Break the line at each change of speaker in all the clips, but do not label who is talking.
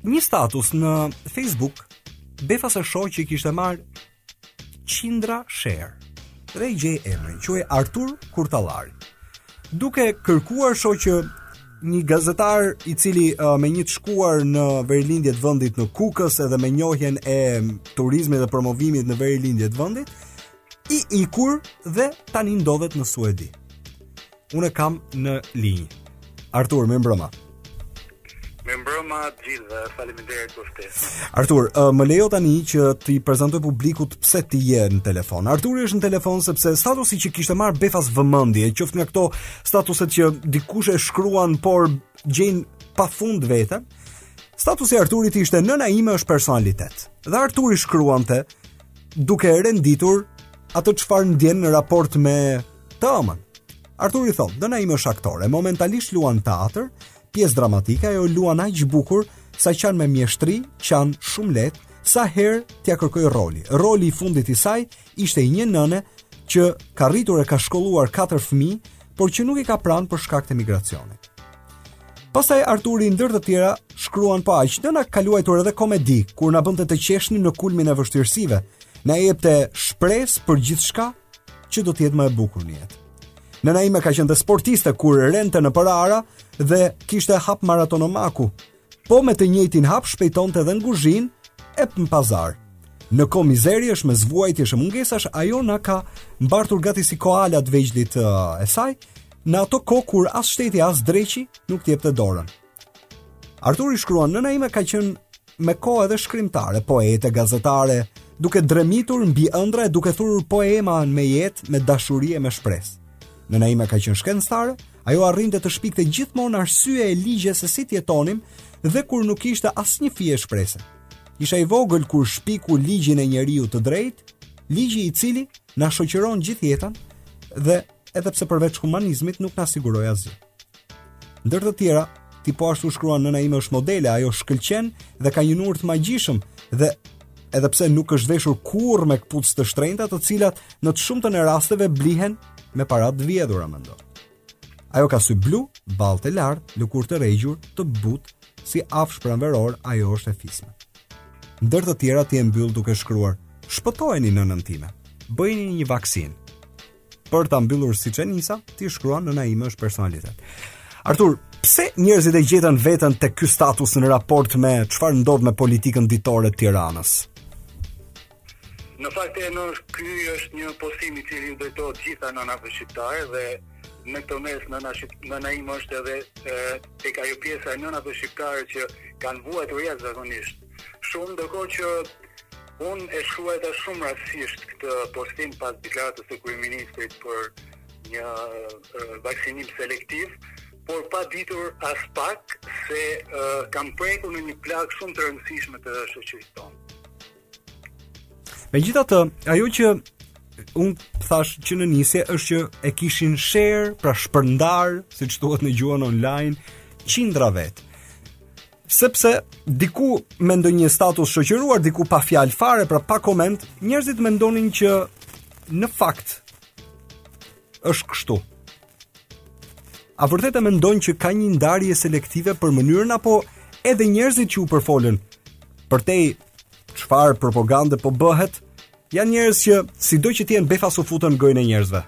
Një status në Facebook befas e shoh që kishte marrë qindra share dhe i gjej emrin, quhej Artur Kurtallari. Duke kërkuar shoh që një gazetar i cili uh, me një të shkuar në verilindje të vendit në Kukës edhe me njohjen e turizmit dhe promovimit në verilindje të vendit i ikur dhe tani ndodhet në Suedi. Unë e kam në linjë. Artur,
mirëmbrëma. Mirëmbrëma të gjithëve, faleminderit për ftesën.
Artur, uh, më lejo tani që t'i prezantoj publikut pse ti je në telefon. Arturi është në telefon sepse statusi që kishte marrë befas vëmendje, qoftë nga këto statuset që dikush e shkruan por gjejnë pafund veten. Statusi i Arturit ishte nëna ime është personalitet. Dhe Arturi shkruante duke renditur atë çfarë ndjen në raport me Të ëmën. Arturi thotë, nëna ime është aktore, momentalisht luan teatr, pjesë dramatike, ajo luan aq bukur, sa qan me mjeshtri, qan shumë lehtë, sa herë t'ia kërkojë roli. Roli i fundit i saj ishte i një nëne që ka rritur e ka shkolluar katër fëmijë, por që nuk i ka pranë për shkak të emigracionit. Pastaj Arturi ndër të tjera shkruan po aq nëna ka luajtur edhe komedi, kur na bënte të qeshnim në kulmin e vështirësive, na jepte shpresë për gjithçka që do të jetë më e bukur në jetë. Nëna ime ka qenë dhe sportiste kur rendte nëpër ara dhe kishte hap maratonomaku. Po me të njëjtin hap shpejtonte edhe në guzhinë e në pazar. Në kohë mizerjesh, mes vuajtjesh e mungesash, ajo na ka mbartur gati si koala të vegjëlit uh, e saj, në ato kohë kur as shteti as dreqi nuk të jepte dorën. Arturi shkruan, nëna ime ka qenë me kohë edhe shkrimtare, poete, gazetare, duke dremitur mbi ëndrra e duke thurur poema me jetë, me dashuri e me shpresë. Nëna ime ka qenë shkencëtare, ajo arrinte të shpikte gjithmonë arsye e ligje se si të jetonim dhe kur nuk kishte asnjë fije shprese. Isha i vogël kur shpiku ligjin e njeriut të drejtë, ligji i cili na shoqëron gjithë jetën dhe edhe pse përveç humanizmit nuk na siguroi asgjë. Ndër të tjera, ti po ashtu shkruan nëna ime është modele, ajo shkëlqen dhe ka një nur të magjishëm dhe edhe pse nuk është veshur kurrë me këpucë të shtrenjta, të cilat në të shumtën e rasteve blihen me para të vjedhura, mendon. Ajo ka sy blu, ballë të lartë, lëkurë të regjur, të butë, si afsh pranveror, ajo është e fisme. Ndër të tjera ti e mbyll duke shkruar: "Shpëtojeni nënën time. Bëjini një vaksinë." për ta mbyllur siç e nisa, ti shkruan nëna ime është personalitet. Artur, pse njerëzit e gjetën veten tek ky status në raport me çfarë ndodh me politikën ditore të Tiranës?
Në fakt e në ky është një postim i cili u drejtohet gjitha nënave shqiptare dhe në këtë mes nëna, nëna ime është edhe e, tek ajo pjesa e nënave shqiptare që kanë vuajtur jashtëzakonisht Shumë ndërkohë që unë e shkruajta shumë rastësisht këtë postim pas deklaratës së kryeministrit për një vaksinim selektiv, por pa ditur aspak se uh, kam prekur në një plagë shumë të rëndësishme të shoqërisë tonë.
Megjithatë, ajo që unë thashë që në nisje është që e kishin share, pra shpërndarë, siç thuhet në gjuhën online, qindra vetë. Sepse diku me ndonjë status shoqëruar, diku pa fjalë fare, pra pa koment, njerëzit mendonin që në fakt është kështu. A vërtet e mendon që ka një ndarje selektive për mënyrën apo edhe njerëzit që u përfolën? Përtej çfarë propagande po bëhet? Janë njerëz që sido që të jenë befas u futën në gojën e njerëzve.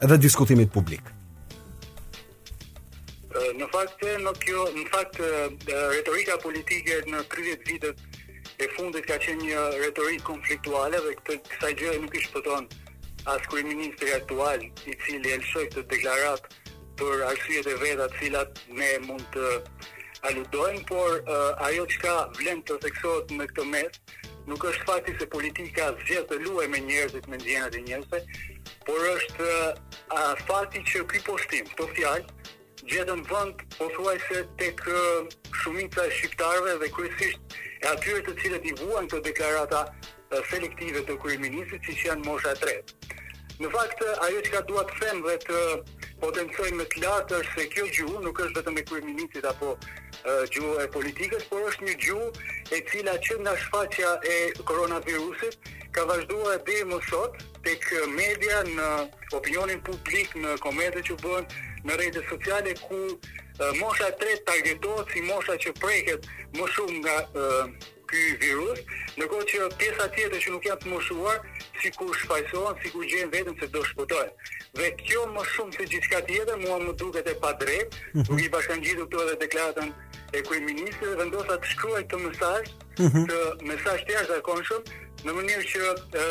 dhe diskutimit publik.
Në fakt, në kjo, në fakt, retorika politike në 30 vitet e fundit ka qenë një retorikë konfliktuale dhe këtë kësaj gjëje nuk i shpëton as kryeministri aktual, i cili e lëshoi këtë deklaratë për arsyet e veta të cilat ne mund të aludojmë, por uh, ajo çka vlen të theksohet në këtë mes nuk është fakti se politika zgjedh të luajë me njerëzit me ndjenjat e njerëzve, por është a, fakti që ky postim, këto fjalë gjetën vend pothuajse tek shumica e shqiptarëve dhe kryesisht e atyre të cilët i vuajnë këto deklarata selektive të kryeministrit siç janë mosha e tretë. Në fakt ajo çka dua të them dhe të potencoj me zë të lartë është se kjo gjuhë nuk është vetëm e kryeministrit apo gjuhë e politikës, por është një gjuhë e cila që nga shfaqja e koronavirusit ka vazhduar deri më sot tek media në opinionin publik në komentet që bëhen në rrjetet sociale ku mosha e tretë targetohet si mosha që preket më shumë nga ky virus, ndërkohë që pjesa tjetër që nuk janë të moshuar, sikur shfajësohen, sikur gjejnë veten se do shpëtojnë. Dhe kjo më shumë se gjithçka tjetër mua më duket e padrejtë, mm -hmm. duke i bashkangjitur këtu edhe deklaratën e kryeministrit dhe vendosa të shkruaj këtë mesazh, mm -hmm. këtë mesazh të jashtëzakonshëm në mënyrë që e,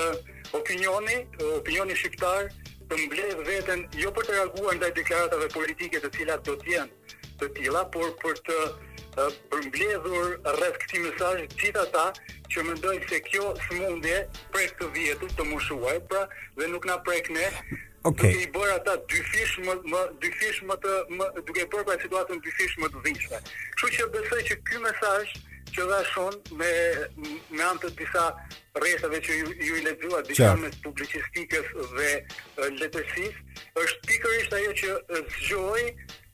opinioni, opinioni shqiptar të mbledhë veten jo për të reaguar ndaj deklaratave politike të cilat do të jenë të tilla, por për të përmbledhur rreth këtij mesazhi të gjithë ata që mendojnë se kjo sëmundje prek të vjetrit të moshuarit, pra dhe nuk na prek ne.
Okej.
Okay. I bën ata dyfish më më dyfish më të më duke bërë pra situatën dyfish më të dhimbshme. Kështu që besoj që ky mesazh që dha shon me me anë të disa rreshtave që ju, ju i lexuat disa mes publicistikës dhe letërsisë është pikërisht ajo që zgjoi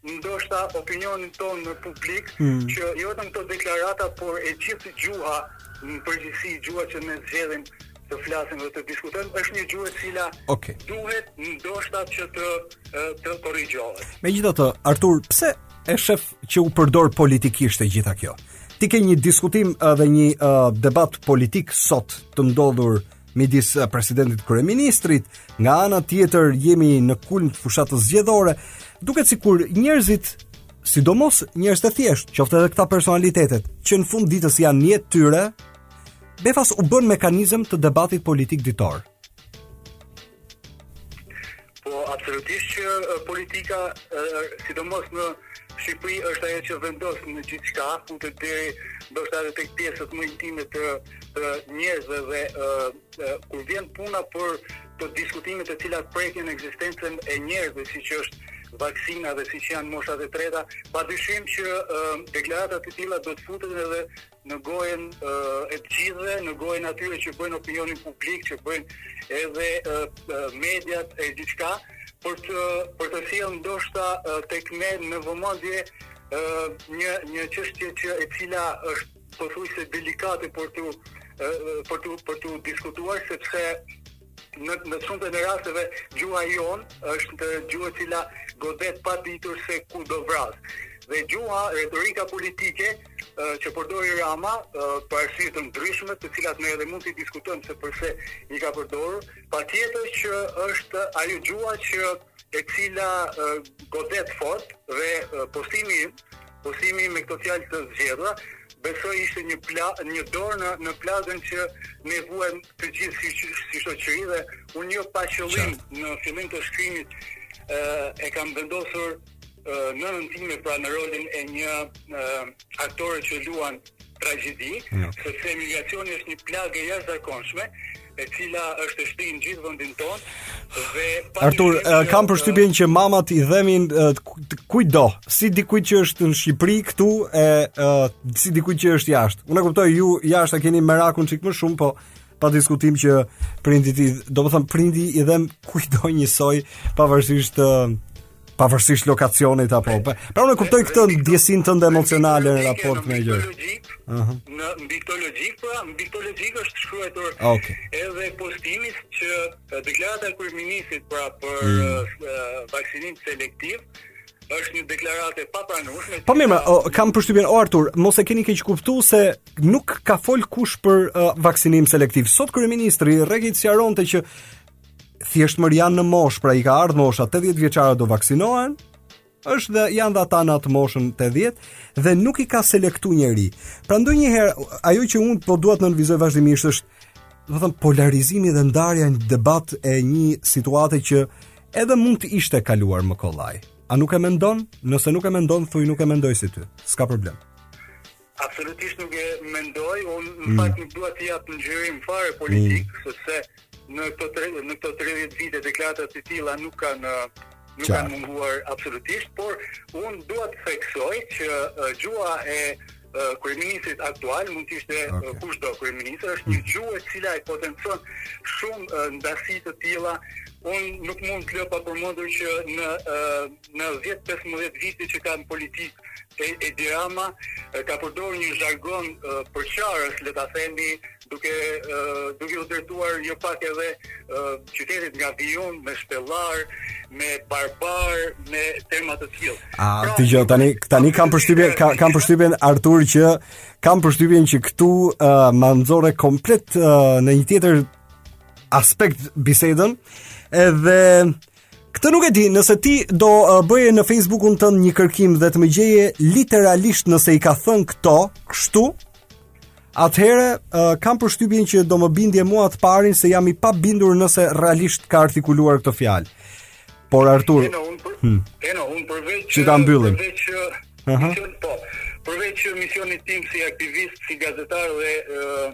ndoshta opinionin tonë në publik mm. që jo vetëm këto deklarata, por e gjithë gjuha në përgjithësi gjuha që ne zgjedhim të flasim dhe të diskutojmë është një gjuhë e cila
okay.
duhet ndoshta që të të korrigjohet.
Megjithatë, Artur, pse e shef që u përdor politikisht e gjitha kjo? Ti ke një diskutim dhe një uh, debat politik sot të ndodhur midis eh, presidentit kryeministrit, nga ana tjetër jemi në kulm të fushatës zgjedhore, duket sikur njerëzit sidomos njerëzit e thjeshtë, qoftë edhe këta personalitetet, që në fund ditës janë një prej tyre, befas u bënë mekanizëm të debatit politik ditor.
Po absolutisht që politika, sidomos në Shqipëri është ajo që vendos në gjithçka, futet deri ndoshta edhe tek pjesët më intime të, të njerëzve dhe ë kur vjen puna për te diskutime të cilat prekin ekzistencën e njerëzve, siç është vaksina dhe siç janë moshat e treta, padyshim që ë deklaratat e tilla do të futen edhe në gojën e të gjithëve, në gojën e atyre që bëjnë opinionin publik, që bëjnë edhe mediat e gjithçka për të për të sjellë ndoshta tek ne në vëmendje një një çështje që e cila është pothuajse delikate për të për të për të diskutuar sepse në në shumtën e rasteve gjuha jonë është gjuhë e cila godet pa ditur se ku do vrasë. Dhe gjuha, retorika politike që përdori Rama për arsye të ndryshme, të cilat ne edhe mund t'i diskutojmë se përse i ka përdorur, patjetër që është ajo gjuha që e cila godet fort dhe postimi postimi me këto fjalë të zgjedhura besoj ishte një pla, një dorë në në plagën që ne vuajmë të gjithë si si shoqëri dhe unë jo pa qëllim në fillim të shkrimit e, e kam vendosur nënën time pra në rolin e një e, aktore që luan tragjedi, ja. sepse emigracioni është një plagë e jashtëzakonshme, e cila është e shtrirë në gjithë vendin tonë dhe
Artur, kam përshtypjen që mamat i dhemin kujtdo, si dikujt që është në Shqipëri këtu e si dikujt që është jashtë. Unë e kuptoj ju jashtë e keni merakun çik më shumë, po pa diskutim që prindit i, domethënë prindi i dhem kujtdo njësoj pavarësisht pavarësisht lokacionit apo. Po. Pra unë kuptoj këtë ndjesinë tënde emocionale në raport me gjënë.
Ëh. Në mbi këtë logjikë, pra po, mbi këtë logjikë është shkruar
okay.
edhe postimi që deklarata e kryeministrit pra për mm. vaksinim selektiv është një deklaratë e papranueshme.
Po mirë, o, kam përshtypjen o Artur, mos e keni keqkuptuar se nuk ka fol kush për uh, vaksinim selektiv. Sot kryeministri rrekej të sqaronte që thjesht më janë në moshë, pra i ka ardhur mosha 80 vjeçarë do vaksinohen, është dhe janë dhe ata në atë moshën 80 dhe nuk i ka selektu njeri. Pra ndonjëherë ajo që unë po dua të nënvizoj vazhdimisht është domethënë polarizimi dhe ndarja në debat e një situate që edhe mund të ishte kaluar më kollaj. A nuk e mendon? Nëse nuk e mendon, thuj nuk e mendoj si ty. S'ka problem.
Absolutisht nuk e mendoj, unë në mm. fakt nuk dua të jap ngjyrim fare politik, mm. sepse në këto tre, në këto 30 vite deklarata të tilla nuk kanë nuk kanë munguar absolutisht, por unë dua të theksoj që uh, gjuha e kryeministrit aktual mund të ishte okay. kushdo kryeministër është një gjuhë e cila e potencon shumë ndasi të tilla unë nuk mund të lë pa përmendur që në në 10-15 vite që ka në politikë Edi Rama ka përdorur një zhargon përçarës, le ta themi, duke duke u drejtuar jo pak edhe qytetit nga vij unë me shpellarë, me barbarë, me terma të tillë.
A pra, ti jo tani tani kam përshtypjen ka, kam përshtypjen Artur që kam përshtypjen që këtu uh, ma nxore komplet uh, në një tjetër aspekt bisedën edhe Këtë nuk e di, nëse ti do uh, bëje në Facebookun tënd një kërkim dhe të më gjeje literalisht nëse i ka thënë këto, kështu, atëherë uh, kam përshtypjen që do më bindje mua të parin se jam i pabindur nëse realisht ka artikuluar këto fjalë. Por Artur,
Eno, unë për, hmm. Eno, unë përveç
që ta mbyllim.
Përveç
që
uh -huh. përveç misionit tim si aktivist, si gazetar dhe uh,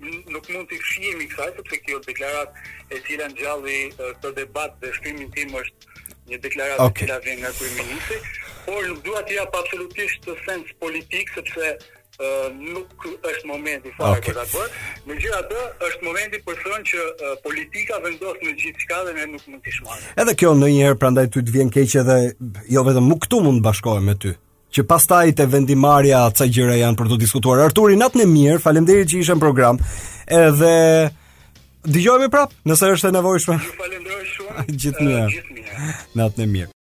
nuk mund t'i fshihemi kësaj sepse kjo deklaratë e cila ngjalli këtë debat dhe shkrimin tim është një deklaratë
okay.
e cila vjen nga kryeministri, por nuk dua të jap absolutisht sens politik sepse uh, nuk është momenti fare
okay.
për ta bërë. Megjithatë, është momenti për të thënë që uh, politika vendos në gjithçka dhe ne nuk mund të shmangim.
Edhe kjo ndonjëherë prandaj ty të vjen keq edhe jo vetëm nuk këtu mund të bashkohem me ty. Që pastaj te vendimmarrja ca gjëra janë për t'u diskutuar. Arturi, natën e mirë, faleminderit që ishe në program. Edhe dëgjohemi prap, nëse është e nevojshme.
Ju falenderoj shumë.
Gjithë
të
mirat.
Gjithë të mirat.
Natën e mirë.